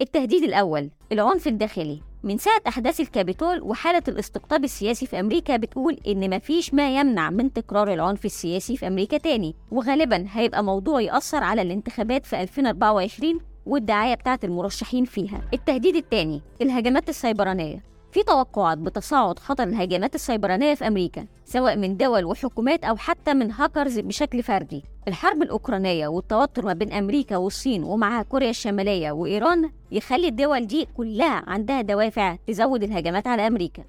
التهديد الأول العنف الداخلي. من ساعة أحداث الكابيتول وحالة الاستقطاب السياسي في أمريكا بتقول إن مفيش ما يمنع من تكرار العنف السياسي في أمريكا تاني. وغالبا هيبقى موضوع يأثر على الانتخابات في 2024 والدعاية بتاعت المرشحين فيها. التهديد الثاني الهجمات السيبرانية. في توقعات بتصاعد خطر الهجمات السيبرانية في أمريكا سواء من دول وحكومات أو حتى من هاكرز بشكل فردي. الحرب الأوكرانية والتوتر ما بين أمريكا والصين ومعها كوريا الشمالية وإيران يخلي الدول دي كلها عندها دوافع تزود الهجمات على أمريكا.